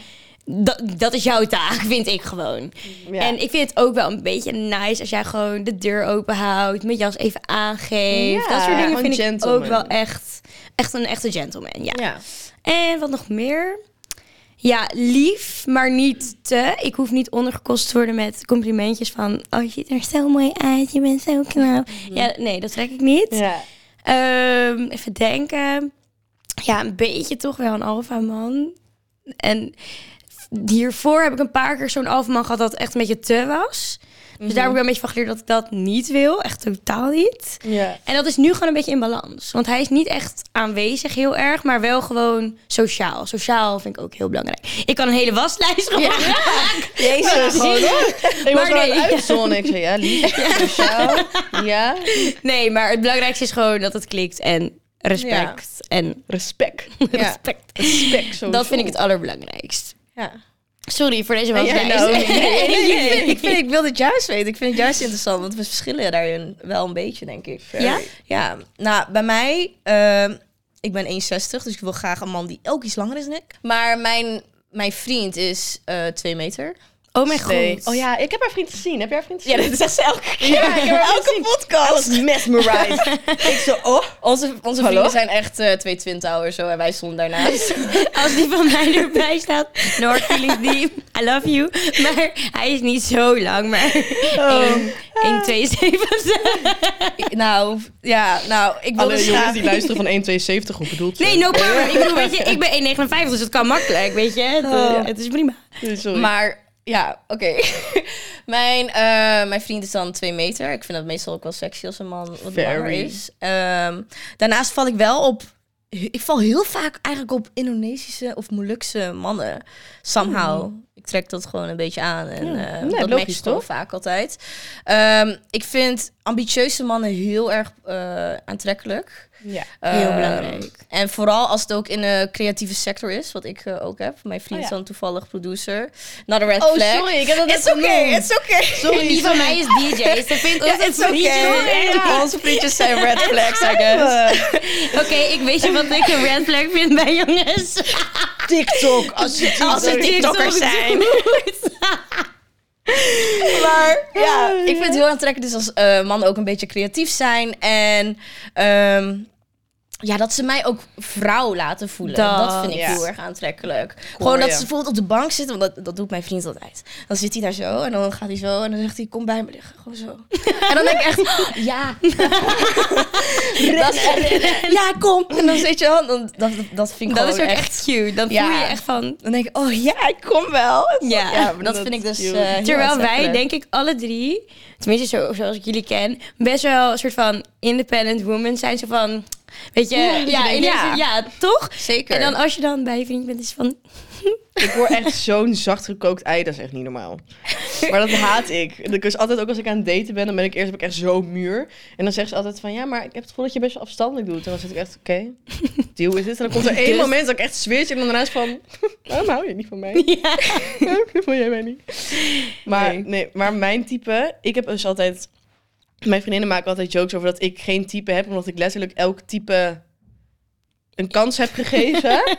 dat, dat is jouw taak, vind ik gewoon. Ja. En ik vind het ook wel een beetje nice als jij gewoon de deur open houdt, mijn jas even aangeeft. Ja, dat soort dingen vind ik ook wel echt, echt een echte gentleman. Ja. Ja. En wat nog meer? Ja, lief, maar niet te. Ik hoef niet ondergekost te worden met complimentjes van... Oh, je ziet er zo mooi uit, je bent zo knap. Ja, nee, dat trek ik niet. Ja. Ehm, even denken. Ja, een beetje toch wel een alfa man. En hiervoor heb ik een paar keer zo'n alfa man gehad dat echt een beetje te was. Dus daar heb ik wel een beetje van geleerd dat ik dat niet wil. Echt totaal niet. Ja. En dat is nu gewoon een beetje in balans. Want hij is niet echt aanwezig heel erg, maar wel gewoon sociaal. Sociaal vind ik ook heel belangrijk. Ik kan een hele waslijst gewoon maken. Jezus. Maar- Ik was Maar nee. aan het uitzonnen. Ik zei, ja, lief, sociaal. Ja. Nee, maar het belangrijkste is gewoon dat het klikt en respect. En Respect. respect. Respect. Dat vind ik het allerbelangrijkst. Ja. Sorry voor deze waslijst. nou? Nee, nee, nee, ik, vind, ik, wil dit juist weten. Ik vind het juist interessant, want we verschillen daarin wel een beetje, denk ik. Ja? Ja, nou, bij mij, ehm, ik ben 1,60, dus ik wil graag een man die ook iets langer is dan ik. Maar mijn, mijn vriend is eh 2 meter. Oh mijn Nee. god. Oh ja, ik heb haar vriend gezien. Heb jij haar vriend Ja, dat zegt ze elke keer. Ja, ik heb haar elke gezien. podcast. was mesmerized. ik zo, oh. Onze, onze Hallo? vrienden zijn echt eh 220 ouder zo en wij stonden daarnaast. Als die van mij erbij staat. No hard feelings deep. I love you. Maar hij is niet zo lang. Maar Oh. 1, 1,72. nou, ja, nou, ik wil Alle dus jongens graag... die luisteren van 1,72, hoe bedoelt? Nee, no problem. Ik bedoel, weet je, ik ben 1,59, dus het kan makkelijk, weet je. Het, eh, Oh. het is prima. Sorry. Maar ja, oké. mijn, eh, mijn vriend is dan twee meter. Ik vind dat meestal ook wel sexy als een man wat Very. langer is. Ehm, daarnaast val ik wel op... Ik val heel vaak eigenlijk op Indonesische of Molukse mannen. Somehow. Ik trek dat gewoon een beetje aan. En Ja. eh, Nee, dat logisch, toch? vaak altijd. Ehm, ik vind ambitieuze mannen heel erg eh, aantrekkelijk. Ja. Heel Ehm, belangrijk. En vooral als het ook in de creatieve sector is, wat ik eh, ook heb. Mijn vriend Oh is dan toevallig producer. Not a red Oh, flag. sorry, ik heb dat net It's okay, it's okay. Sorry, Die van mij is DJ. Ze vindt ons Ja, it's okay. Onze vriendjes zijn red flags, I guess. Oké, ik weet je wat ik een red flag vind bij jongens. TikTok, als je TikTokkers zijn. Maar ja, ik vind het heel aantrekkelijk dus als eh, mannen ook een beetje creatief zijn. En ehm, ja, dat ze mij ook vrouw laten voelen. Dat, Dat, vind ik ja. heel erg aantrekkelijk. Gewoon dat ze bijvoorbeeld op de bank zitten, want dat, dat doet mijn vriend altijd. Dan zit hij daar zo en dan gaat hij zo en dan zegt hij, kom bij me liggen. Gewoon zo. En dan denk ik echt, oh, ja. ja, kom. En dan zit je wel, dan, dat, dat vind ik Dat is ook echt cute. Dan Ja. voel je echt van... Dan denk ik, oh ja, ik kom wel. Ja. Ja, maar dat Dat vind ik dus eh, Terwijl wij, denk ik, alle drie, tenminste zo, zoals ik jullie ken, best wel een soort van independent women zijn. Zo van, weet je, ja, ja, toch? Zeker. En dan als je dan bij je vriend bent, is van, Ik word echt zo'n zacht gekookt ei, dat is echt niet normaal. Maar dat haat ik. Dus altijd ook als ik aan het daten ben, dan ben ik eerst heb ik echt zo muur. En dan zegt ze altijd van, ja, maar ik heb het gevoel dat je best wel afstandelijk doet. En dan zit ik echt, oké, deal with it. En dan komt er één Dus- moment dat ik echt zweertje en dan daarna is van, waarom hou je niet van mij? ja. Wil jij mij niet? Maar, Nee. nee. maar mijn type, ik heb dus altijd... Mijn vriendinnen maken altijd jokes over dat ik geen type heb, omdat ik letterlijk elk type een kans heb gegeven.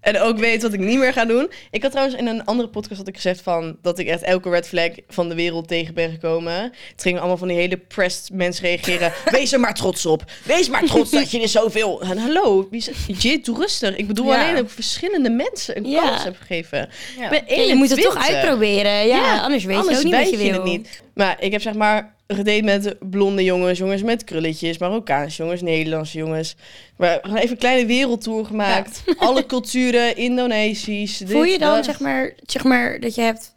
En ook weet wat ik niet meer ga doen. Ik had trouwens in een andere podcast had ik gezegd van dat ik echt elke red flag van de wereld tegen ben gekomen. Het gingen allemaal van die hele pressed mensen reageren. Wees er maar trots op. Wees maar trots dat je er zoveel. En hallo, wie Jit, doe rustig. Ik bedoel Ja. alleen dat ik verschillende mensen een Ja. kans heb gegeven. Ja. Ik ben Ja, je moet het toch 21. uitproberen. Ja, Ja, anders weet Anders je ook niet wat je wil. het niet. Maar ik heb zeg maar gedate met blonde jongens, jongens met krulletjes, Marokkaanse jongens, Nederlandse jongens. Maar gewoon even een kleine wereldtour gemaakt. Alle culturen, Indonesisch. dit, Voel je dan dat. zeg maar, zeg maar dat je hebt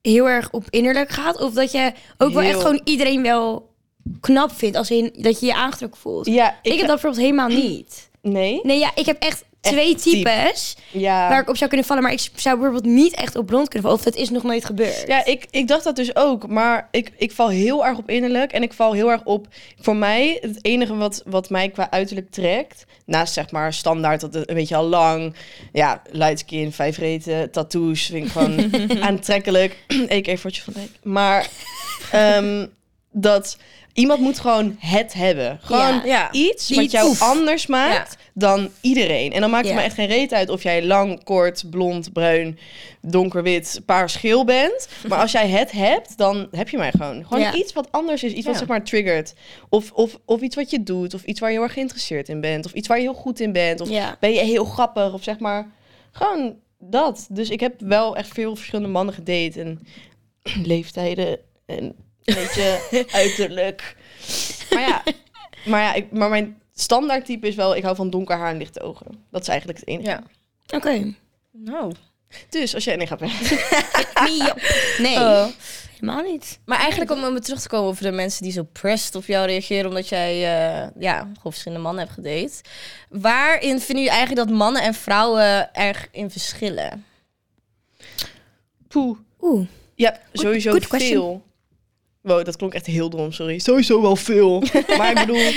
heel erg op innerlijk gaat? Of dat je ook wel Heel. echt gewoon iedereen wel knap vindt? Als in dat je je aangetrokken voelt? Ja, ik, ik, heb dat bijvoorbeeld helemaal niet. Nee? Nee, ja, ik heb Echt twee type. types Ja. waar ik op zou kunnen vallen. Maar ik zou bijvoorbeeld niet echt op blond kunnen vallen. Of dat is nog nooit gebeurd. Ja, ik, ik dacht dat dus ook. Maar ik, ik val heel erg op innerlijk. En ik val heel erg op... Voor mij, het enige wat, wat mij qua uiterlijk trekt... Naast zeg maar standaard, dat het een beetje al lang... Ja, light skin, vijf reten, tattoos. Vind ik gewoon aantrekkelijk. Ik even wat je van Dijk. Maar ehm, dat... Iemand moet gewoon het hebben. Gewoon Ja. Iets wat iets- jou Oef. anders maakt dan iedereen. En dan maakt het me echt geen reet uit of jij lang, kort, blond, bruin, donkerwit, paars, geel bent. Maar als jij het hebt, dan heb je mij gewoon. Gewoon iets wat anders is. Iets wat zeg maar triggert. Of, of, of iets wat je doet. Of iets waar je heel erg geïnteresseerd in bent. Of iets waar je heel goed in bent. Of ben je heel grappig. Of zeg maar gewoon dat. Dus ik heb wel echt veel verschillende mannen gedate. En leeftijden. En een beetje uiterlijk. Maar ja, maar, ja ik, maar mijn standaard type is wel... Ik hou van donker haar en lichte ogen. Dat is eigenlijk het enige. Ja. Oké. Nou. Dus als jij niet gaat weg. Nee, Oh. helemaal niet. Maar eigenlijk om om terug te komen over de mensen die zo pressed op jou reageren omdat jij eh, ja, gewoon verschillende mannen hebt gedate. Waarin vinden jullie eigenlijk dat mannen en vrouwen erg in verschillen? Poeh. Oeh. Ja, sowieso good question. veel. Wow, dat klonk echt heel dom, sorry. Sowieso wel veel. maar ik bedoel,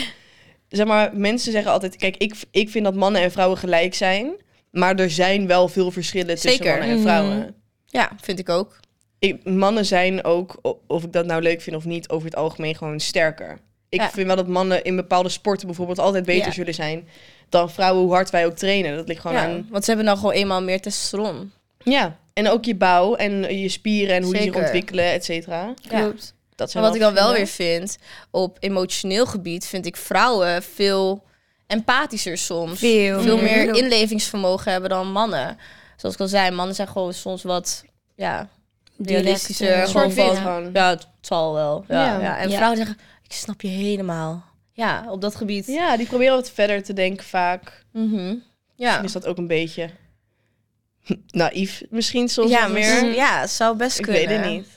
zeg maar, mensen zeggen altijd... Kijk, ik, ik vind dat mannen en vrouwen gelijk zijn. Maar er zijn wel veel verschillen tussen mannen en Mhm. vrouwen. Ja, vind ik ook. Ik, mannen zijn ook, of ik dat nou leuk vind of niet, over het algemeen gewoon sterker. Ik Ja. vind wel dat mannen in bepaalde sporten bijvoorbeeld altijd beter Ja. zullen zijn dan vrouwen, hoe hard wij ook trainen. Dat ligt gewoon Ja, aan. want ze hebben dan gewoon eenmaal meer testosteron. Ja, en ook je bouw en je spieren en hoe die zich ontwikkelen, et cetera. Ja. Klopt. Dat zijn Maar wat ik dan wel weer vind, op emotioneel gebied vind ik vrouwen veel empathischer soms. Veel veel meer. inlevingsvermogen hebben dan mannen. Zoals ik al zei, mannen zijn gewoon soms wat ja, realistischer. Gewoon van, ja, het zal wel. Ja, Ja. ja. En Ja. vrouwen zeggen, ik snap je helemaal. Ja, op dat gebied. Ja, die proberen wat verder te denken vaak. Mhm. Ja. ja. Is dat ook een beetje naïef misschien soms ja, meer? Ja, het zou best Ik kunnen. weet het niet.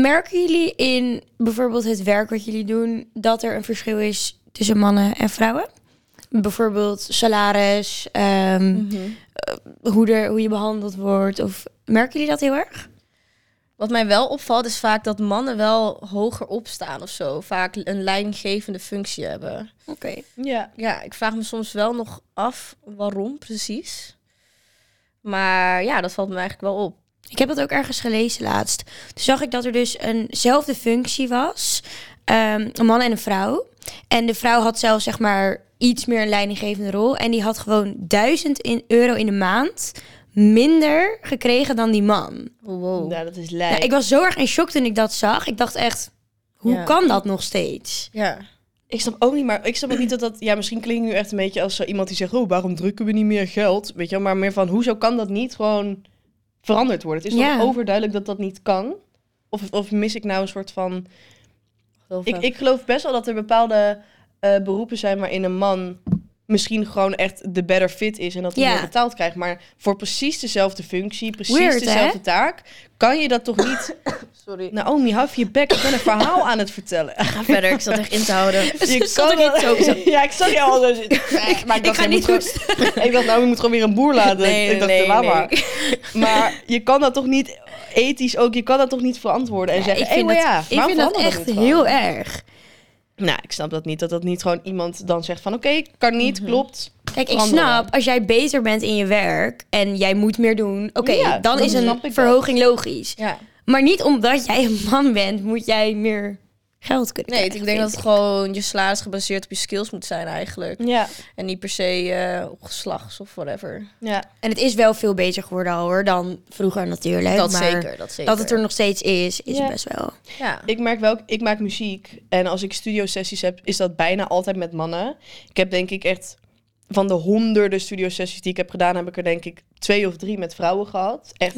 Merken jullie in bijvoorbeeld het werk wat jullie doen dat er een verschil is tussen mannen en vrouwen? Bijvoorbeeld salaris, ehm, Mhm. hoe, er, hoe je behandeld wordt. Of merken jullie dat heel erg? Wat mij wel opvalt is vaak dat mannen wel hoger opstaan of zo. Vaak een leidinggevende functie hebben. Oké. Ja. Ja, ik vraag me soms wel nog af waarom precies. Maar ja, dat valt me eigenlijk wel op. Ik heb dat ook ergens gelezen laatst. Toen zag ik dat er dus eenzelfde functie was. ehm, een man en een vrouw. En de vrouw had zelfs zeg maar iets meer een leidinggevende rol. En die had gewoon 1000 in, euro in de maand minder gekregen dan die man. Wow. Nou, dat is Ja, lijp. ik was zo erg in shock toen ik dat zag. Ik dacht echt, hoe Ja. kan dat nog steeds? Ja. Ik snap ook niet, maar ik snap ook niet dat dat... Ja, misschien klinkt nu echt een beetje als zo iemand die zegt... Oh, waarom drukken we niet meer geld? Weet je wel, maar meer van... Hoezo kan dat niet gewoon veranderd worden? Het is Ja. toch overduidelijk dat dat niet kan? Of, of mis ik nou een soort van... Ik, ik geloof best wel dat er bepaalde eh, beroepen zijn... waarin een man misschien gewoon echt de better fit is... en dat hij Ja. meer betaald krijgt. Maar voor precies dezelfde functie, precies Weird, hè? dezelfde taak... kan je dat toch niet... Sorry. Naomi, hou je bek. Ik ben een verhaal aan het vertellen. Ga verder, ik zat echt in te houden. Je ik wel- niet zo-. Ja, ik zag je al zo zitten. Nee, maar ik, dacht, ga je niet gewoon- Ik dacht, nou, je moet gewoon weer een boer laten. Nee, ik dacht, nee, nee. maar. Maar je kan dat toch niet, ethisch ook, je kan dat toch niet verantwoorden en Ja, zeggen, ik vind hey, dat, ja, ik vind dat echt heel erg. Nou, ik snap dat niet, dat dat niet gewoon iemand dan zegt van, oké, kan niet, klopt. Kijk, ik Veranderen. snap, als jij beter bent in je werk en jij moet meer doen, oké, Ja, dan dan is een dat. verhoging logisch. Ja. Maar niet omdat jij een man bent, moet jij meer geld kunnen Nee, krijgen, ik denk dat het gewoon je salaris gebaseerd op je skills moet zijn eigenlijk. Ja, En niet per se eh, op geslacht of whatever. ja. En het is wel veel beter geworden al hoor, dan vroeger natuurlijk. dat maar zeker, dat zeker. Dat het er nog steeds is, is Ja. best wel. Ja. Ik merk wel, ik maak muziek. En als ik studiosessies heb, is dat bijna altijd met mannen. Ik heb denk ik echt van de honderden studiosessies die ik heb gedaan, heb ik er denk ik twee of drie met vrouwen gehad. Echt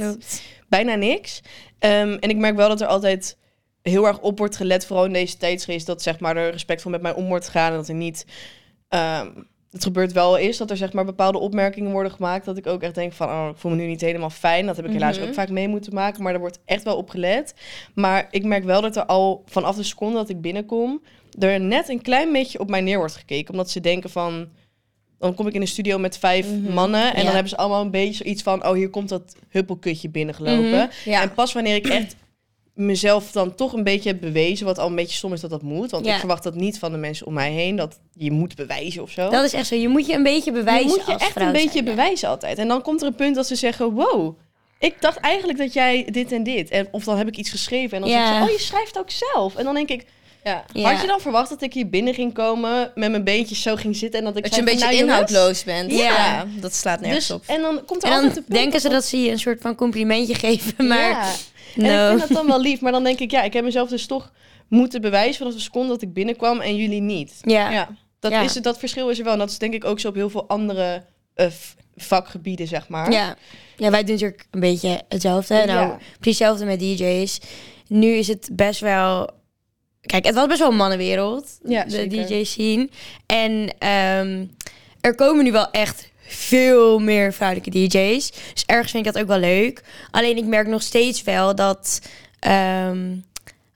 bijna niks. Ehm, en ik merk wel dat er altijd heel erg op wordt gelet, vooral in deze tijdsgeest, dat zeg maar er respectvol met mij om wordt gegaan en dat er niet. ehm, het gebeurt wel is dat er zeg maar bepaalde opmerkingen worden gemaakt dat ik ook echt denk van oh ik voel me nu niet helemaal fijn dat heb ik helaas Mhm. ook vaak mee moeten maken maar er wordt echt wel op gelet maar ik merk wel dat er al vanaf de seconde dat ik binnenkom er net een klein beetje op mij neer wordt gekeken omdat ze denken van dan kom ik in een studio met vijf Mhm. mannen en Ja. dan hebben ze allemaal een beetje zoiets van oh hier komt dat huppelkutje binnengelopen Mhm. Ja. en pas wanneer ik echt mezelf dan toch een beetje heb bewezen, wat al een beetje stom is dat dat moet. Want Ja. ik verwacht dat niet van de mensen om mij heen, dat je moet bewijzen of zo. Dat is echt zo. Je moet je een beetje bewijzen je moet je als echt vrouw een beetje bewijzen altijd. En dan komt er een punt dat ze zeggen, wow, ik dacht eigenlijk dat jij dit en dit. En, of dan heb ik iets geschreven en dan Ja. zeggen ze, oh, je schrijft ook zelf. En dan denk ik, ja. Ja. had je dan verwacht dat ik hier binnen ging komen, met mijn beentjes zo ging zitten en dat ik Dat je een beetje nou, inhoudloos bent. Ja. Ja. dat slaat nergens Dus, op. en dan komt er En altijd dan een punt denken ze dat dat ze je een soort van complimentje geven, maar Ja. En ik vind dat dan wel lief, maar dan denk ik, ja, ik heb mezelf dus toch moeten bewijzen vanaf de seconde dat ik binnenkwam en jullie niet. Ja. Ja. Dat, Ja. is, het- dat verschil is er wel. En dat is denk ik ook zo op heel veel andere eh, vakgebieden, zeg maar. Ja. ja, wij doen natuurlijk een beetje hetzelfde. Nou, precies hetzelfde met DJ's. Nu is het best wel... Kijk, het was best wel een mannenwereld, Ja, de zeker. DJ's zien. En ehm, er komen nu wel echt veel meer vrouwelijke DJ's. Dus ergens vind ik dat ook wel leuk. Alleen ik merk nog steeds wel dat... ehm,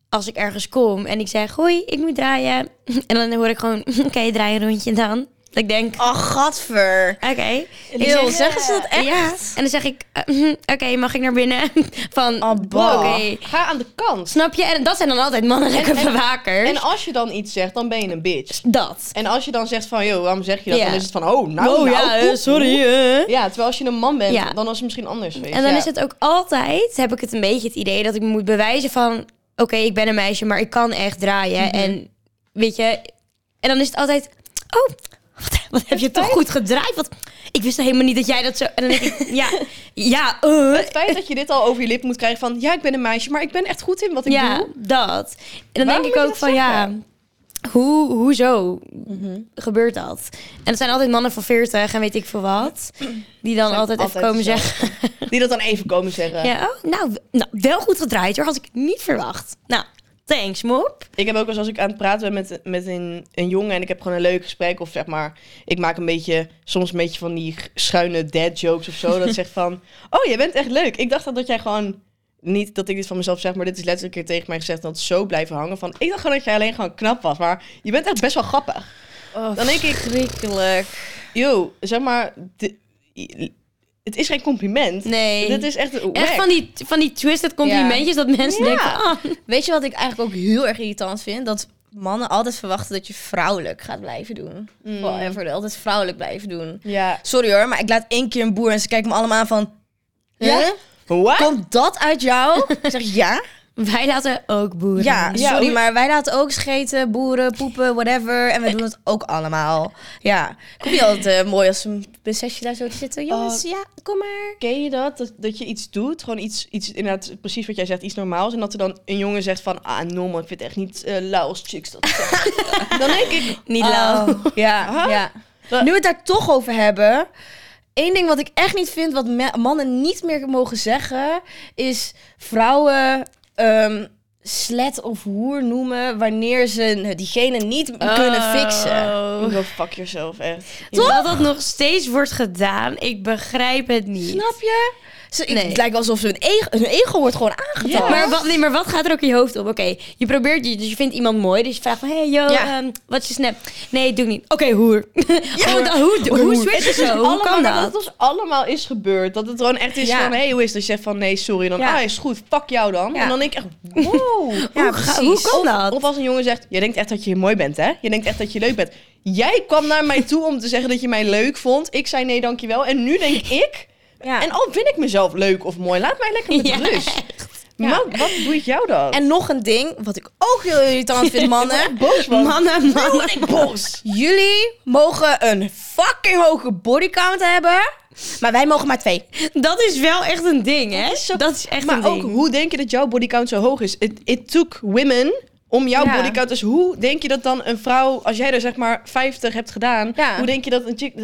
als ik ergens kom en ik zeg, hoi, ik moet draaien. En dan hoor ik gewoon, oké, draai een rondje dan. Ik denk, Oh, gadver. oké. Eeuw, zeg, zeggen ze dat echt? Ja. En dan zeg ik, eh, hm, oké, mag ik naar binnen? Van, Oh. Ga aan de kant. Snap je? En dat zijn dan altijd mannelijke En- en- bewakers. En als je dan iets zegt, dan ben je een bitch. dat. En als je dan zegt van, joh, waarom zeg je dat? Ja. Dan is het van, oh, nou, oh nou, ja, sorry. eh. Ja, terwijl als je een man bent, Ja. dan was het misschien anders geweest. En dan is het ook altijd, heb ik het een beetje het idee dat ik moet bewijzen van, oké, ik ben een meisje, maar ik kan echt draaien. Mhm. En weet je, en dan is het altijd, oh, wat, wat heb je toch goed gedraaid? Wat, ik wist helemaal niet dat jij dat zo. En dan denk ik, ja, ja, eh. Het feit dat je dit al over je lip moet krijgen van, ja, ik ben een meisje, maar ik ben echt goed in wat ik ja, doe. dat. En dan Waarom denk ik ook van ja, hoe, hoezo gebeurt dat? En het zijn altijd mannen van 40 en weet ik veel wat, die dan altijd, even komen zo. zeggen. Die dat dan even komen zeggen. Ja, nou, nou, wel goed gedraaid hoor, had ik niet verwacht. Nou, thanks, mop. Ik heb ook wel eens als ik aan het praten ben met, met een, een jongen en ik heb gewoon een leuk gesprek of zeg maar, ik maak een beetje, soms een beetje van die schuine dad jokes of zo. Dat zegt van, oh, jij bent echt leuk. Ik dacht dat, dat jij gewoon, niet dat ik dit van mezelf zeg, maar dit is letterlijk een keer tegen mij gezegd dat het zo blijven hangen van, ik dacht gewoon dat jij alleen gewoon knap was, maar je bent echt best wel grappig. Oh, Dan denk ik, yo, zeg maar, het is geen compliment. Nee. Dit is echt, Echt wack. van die, van die twisted complimentjes dat mensen Ja. denken, ah, Weet je wat ik eigenlijk ook heel erg irritant vind? Dat mannen altijd verwachten dat je vrouwelijk gaat blijven doen. Mm. Forever, altijd vrouwelijk blijven doen. Ja. Sorry hoor, maar ik laat één keer een boer en ze kijken me allemaal aan van... Ja? Huh? Komt dat uit jou? ik zeg ja. Wij laten ook boeren. Ja, sorry, maar wij laten ook scheten, boeren, poepen, whatever. En wij doen het ook allemaal. Ja. Vind het altijd eh, mooi als een prinsesje daar zo te zitten. Jongens, ja, kom maar. Ken je dat? dat? Dat je iets doet, gewoon iets, iets, inderdaad, precies wat jij zegt, iets normaals. En dat er dan een jongen zegt van, ah, normaal, ik vind het echt niet eh lauw als chicks dat. Dan denk ik, Niet lauw. Oh, ja, Huh? ja. Dat- Nu we het daar toch over hebben. Eén ding wat ik echt niet vind, wat mannen niet meer mogen zeggen, is vrouwen ehm slet of hoer noemen wanneer ze diegene niet kunnen fixen. Oh. go fuck yourself, echt. Dat dat nog steeds wordt gedaan, ik begrijp het niet. Snap je? Ze, Nee. Het lijkt alsof hun ego, hun ego wordt gewoon aangetast. Ja. Maar wat, nee, maar wat gaat er ook in je hoofd op? Oké, je probeert, je, dus je vindt iemand mooi, dus je vraagt van, hey, yo, Ja. ehm, wat is je snap? Nee, doe ik niet. Oké, hoer. Hoe, hoe hoer. switch je zo? Hoe allemaal, kan dat? het dus allemaal is gebeurd. Dat het gewoon echt is van, hey, hoe is het? Dat je zegt van, nee, sorry. Dan, ah, is goed, fuck jou dan. En dan denk ik echt, wow. Ja, hoe, ga- hoe kan Of- dat? Of als een jongen zegt, jij denkt echt dat je mooi bent, hè? Je denkt echt dat je leuk bent. Jij kwam naar mij toe om te zeggen dat je mij leuk vond. Ik zei nee, dankjewel. En nu denk ik... Ja. En al vind ik mezelf leuk of mooi, laat mij lekker met Ja, rust. Man, wat boeit jou dat? En nog een ding, wat ik ook heel irritant vind, mannen. boos. Mannen, mannen. boos. Jullie mogen een fucking hoge bodycount hebben, maar wij mogen maar twee. Dat is wel echt een ding, hè? is zo- Dat is echt maar een ook, ding. hoe denk je dat jouw bodycount zo hoog is? It, it took women om jouw Ja. bodycount. Dus hoe denk je dat dan een vrouw, als jij er zeg maar 50 hebt gedaan, Ja. hoe denk je dat een chick...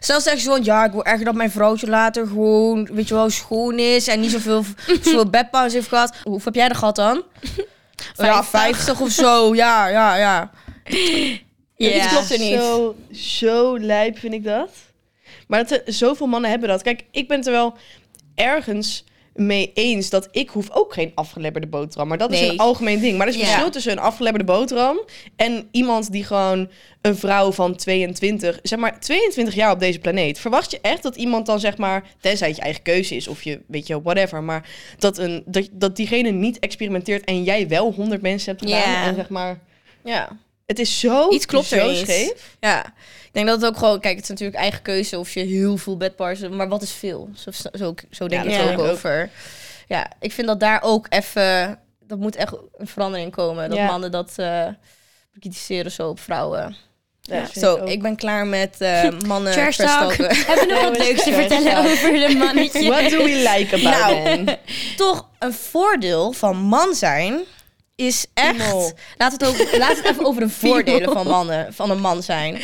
Zelfs zeggen ze gewoon, ja, ik wil echt dat mijn vrouwtje later gewoon, weet je wel, schoon is en niet zoveel, zoveel bedpauze heeft gehad. Hoeveel heb jij er gehad dan? Ja, 50 of zo. Ja, ja, ja. Ja. Iets klopt er niet. Zo, zo lijp vind ik dat. Maar dat zoveel mannen hebben dat. Kijk, ik ben het er wel ergens mee eens dat ik hoef ook geen afgelebberde boterham. Maar dat is een algemeen ding. Maar er is een Ja. verschil tussen een afgelebberde boterham en iemand die gewoon een vrouw van 22, zeg maar 22 jaar op deze planeet. Verwacht je echt dat iemand dan zeg maar, tenzij het je eigen keuze is of je, weet je, whatever, maar dat, een, dat, dat diegene niet experimenteert en jij wel 100 mensen hebt gedaan Ja. en zeg maar... Ja. Het is zo, Iets klopt er zo niet. scheef. Ja. Ik denk dat het ook gewoon, kijk, het is natuurlijk eigen keuze of je heel veel bedparsen, maar wat is veel? Zo, zo, zo denk ik er ook over. Ja, ik vind dat daar ook even, dat moet echt een verandering komen. Dat Ja. mannen dat eh bekritiseren zo op vrouwen. Ja, Zo, ik ben klaar met eh, mannen Trash talk. verstalken. Hebben we nog wat leuks te vertellen over de mannetje? What do we like about Nou. Toch een voordeel van man zijn is echt. Laat het, ook, laat het even over de voordelen van mannen, van een man zijn.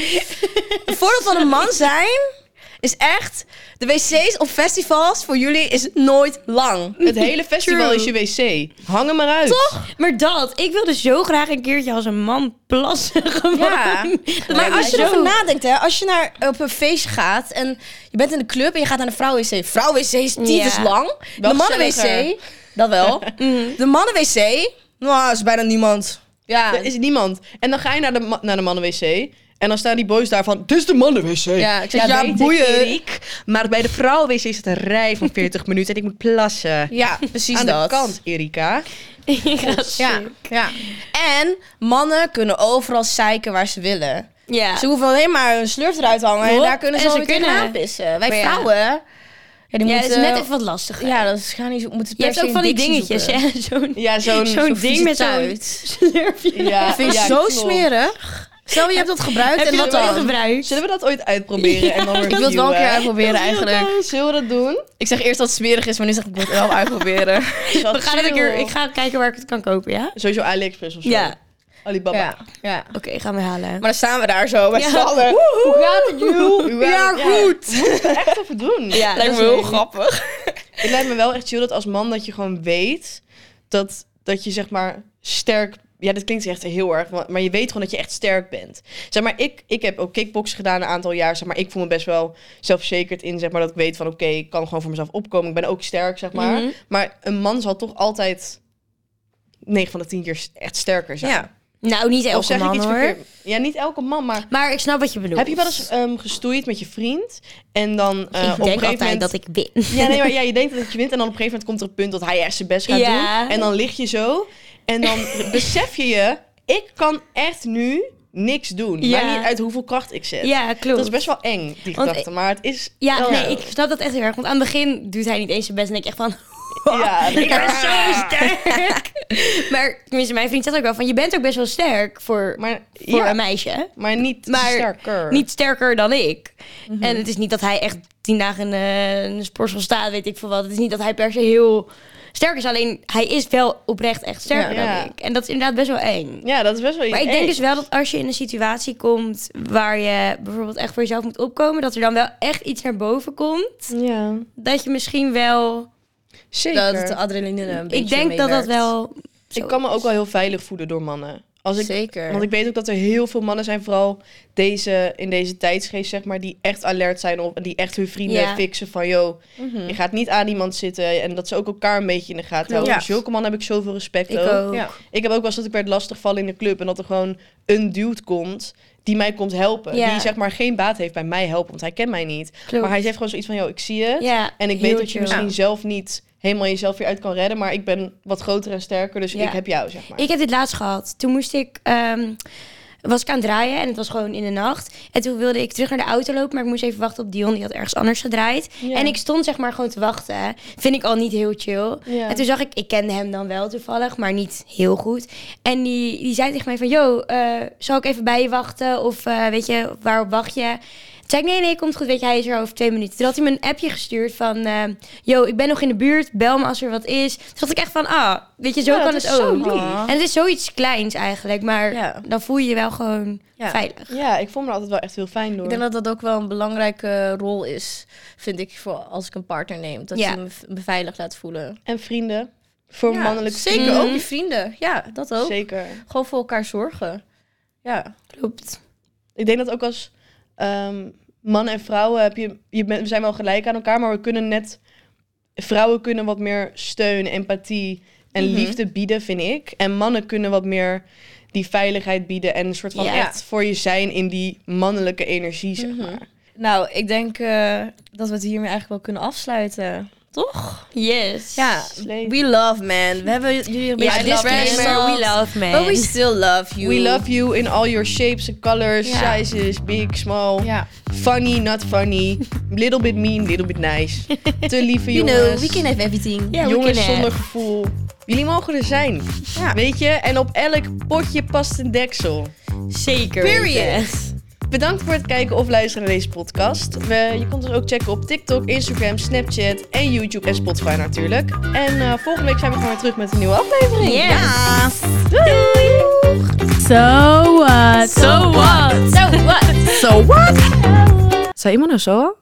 Een voordeel van een man zijn is echt. De wc's op festivals voor jullie is nooit lang. Het hele festival True. is je wc. Hang hem maar uit. Toch? Maar dat, ik wilde zo graag een keertje als een man plassen. Gewoon. Ja. Maar als je erover nadenkt, hè, als je naar, op een feestje gaat en je bent in de club en je gaat naar de vrouwen-wc. Vrouwen-wc is tyfus Ja. lang. Wel de mannen-wc, dat wel. De mannen-wc, nou, is bijna niemand. Ja, Er is niemand. En dan ga je naar de, ma- naar de mannen-wc. En dan staan die boys daar van, dit is de mannen-wc. Ja, ik zeg, ja, weet ik, boeien. Erik. Maar bij de vrouwen-wc is het een rij van 40 minuten en ik moet plassen. ja precies Aan dat. de kant, Erika. Ja, ja. En mannen kunnen overal zeiken waar ze willen. ja. Ze hoeven alleen maar een slurf eruit te hangen en daar kunnen ze en ze kunnen. tegenaan pissen. Wij Maar ja. vrouwen, ja, die Ja, dat is net even wat lastiger. Ja, dat is, gaan niet zo, moeten Je per hebt se ook van die dingetjes, hè? Zo'n Ja, zo'n... zo'n zo'n ding met zo'n visituit. slurfje. Ja, Ik vind het ja, zo klopt. smerig. Stel, je hebt dat gebruikt Heb en wat dat dan? gebruikt? Zullen we dat ooit uitproberen en dan Ik wil het wel een keer uitproberen eigenlijk. Zullen we dat doen? Ik zeg eerst dat het smerig is, maar nu zeg ik ik wil het wel uitproberen. We gaan het een keer, ik ga kijken waar ik het kan kopen, ja? Sowieso AliExpress of zo. Ja. Alibaba. Ja, ja. Oké, gaan we halen. Maar dan staan we daar zo met Ja. z'n allen. Hoe gaat het, joh? Ja, goed. Moeten we echt even doen. Ja, Lijkt dat me heel leuk. grappig. Het lijkt me wel echt chill dat als man dat je gewoon weet dat, dat je zeg maar sterk... Ja, dat klinkt echt heel erg, maar maar je weet gewoon dat je echt sterk bent. Zeg maar, ik, ik heb ook kickbox gedaan een aantal jaar. Zeg maar, ik voel me best wel zelfverzekerd in, zeg maar, dat ik weet van oké, ik kan gewoon voor mezelf opkomen. Ik ben ook sterk, zeg maar. Mhm. Maar een man zal toch altijd 9 van de 10 keer echt sterker zijn. Ja. Nou, niet Of elke zeg ik man iets hoor. verkeerd? Ja, niet elke man, maar Maar ik snap wat je bedoelt. heb je wel eens ehm, gestoeid met je vriend en dan eh, ik op een denk gegeven altijd moment dat ik win. Ja, nee, maar ja, je denkt dat je wint en dan op een gegeven moment komt er een punt dat hij echt zijn best gaat Ja. doen. En dan lig je zo en dan besef je je, ik kan echt nu niks doen. Ja. Maar niet uit hoeveel kracht ik zet. Ja, klopt. Dat is best wel eng, die gedachte. Maar het is Ja, nee, ik snap dat echt heel erg. Want aan het begin doet hij niet eens zijn best. En denk ik echt van... Ja, ik ben zo sterk. maar tenminste, mijn vriend zegt ook wel van... Je bent ook best wel sterk voor, Maar, voor ja, een meisje. maar niet Maar sterker. Niet sterker dan ik. Mhm. En het is niet dat hij echt tien dagen in, eh, in een sportschool staat, weet ik veel wat. Het is niet dat hij per se heel sterk is. Alleen, hij is wel oprecht echt sterker Ja. dan ik. En dat is inderdaad best wel eng. Ja, dat is best wel Maar ik eng. denk dus wel dat als je in een situatie komt waar je bijvoorbeeld echt voor jezelf moet opkomen, dat er dan wel echt iets naar boven komt. Ja, Dat je misschien wel. Zeker. Dat de adrenaline een beetje Ik denk dat dat wel. zo ik kan me ook wel heel veilig voelen door mannen. Als ik, Zeker. Want ik weet ook dat er heel veel mannen zijn, vooral deze, in deze tijdsgeest, zeg maar, die echt alert zijn op en die echt hun vrienden Ja. fixen van, yo, Mhm. je gaat niet aan iemand zitten en dat ze ook elkaar een beetje in de gaten houden. Ja. Voor zulke mannen heb ik zoveel respect Ik ook. ook. Ja. Ik heb ook wel eens dat ik werd lastigvallen in de club en dat er gewoon een dude komt die mij komt helpen. Ja. Die zeg maar geen baat heeft bij mij helpen, want hij kent mij niet. Klopt. Maar hij zegt gewoon zoiets van, yo, ik zie je. Ja, En ik weet dat je misschien zelf niet helemaal jezelf weer uit kan redden, maar ik ben wat groter en sterker, dus Ja. ik heb jou, zeg maar. Ik heb dit laatst gehad. Toen moest ik ehm, was ik aan het draaien en het was gewoon in de nacht. En toen wilde ik terug naar de auto lopen, maar ik moest even wachten op Dion. Die had ergens anders gedraaid. Ja. En ik stond zeg maar gewoon te wachten. Vind ik al niet heel chill. Ja. En toen zag ik, ik kende hem dan wel toevallig, maar niet heel goed. En die, die zei tegen mij van, yo, eh, zal ik even bij je wachten? Of eh, weet je, waarop wacht je? Toen zei ik, nee, nee, komt goed. Weet je, hij is er over twee minuten. Toen had hij me een appje gestuurd van... eh, yo, ik ben nog in de buurt. Bel me als er wat is. Toen dacht ik echt van, ah, weet je, zo Ja, kan het ook. En het is zoiets kleins eigenlijk. Maar Ja. dan voel je je wel gewoon Ja. veilig. Ja, ik vond me altijd wel echt heel fijn door. Ik denk dat dat ook wel een belangrijke rol is, vind ik, voor als ik een partner neem. Dat Ja. je me v- beveiligd laat voelen. En vrienden. Voor Ja, mannelijke Zeker vrienden. ook je vrienden. Ja, dat ook. Zeker. Gewoon voor elkaar zorgen. Ja. Klopt. Ik denk dat ook als ehm, mannen en vrouwen heb je, je bent, we zijn wel gelijk aan elkaar, maar we kunnen net, vrouwen kunnen wat meer steun, empathie en Mhm. liefde bieden, vind ik. En mannen kunnen wat meer die veiligheid bieden en een soort van Ja. echt voor je zijn in die mannelijke energie, zeg Mhm. maar. Nou, ik denk eh, dat we het hiermee eigenlijk wel kunnen afsluiten. Toch? Yes. Ja, we love man. We hebben jullie een Ja, beetje disclaimer, disclaimer. we love man. But we still love you. We love you in all your shapes and colors, sizes, big, small, funny, not funny, little bit mean, little bit nice. Te lieve You jongens. know, we can have everything. We jongens can zonder have. gevoel. Jullie mogen er zijn. Ja. Weet je? En op elk potje past een deksel. Zeker Period. Bedankt voor het kijken of luisteren naar deze podcast. We, je kunt ons ook checken op TikTok, Instagram, Snapchat en YouTube en Spotify natuurlijk. En eh, volgende week zijn we gewoon weer terug met een nieuwe aflevering. Yes. So what? So what? So what? So what? Zei iemand nou zo?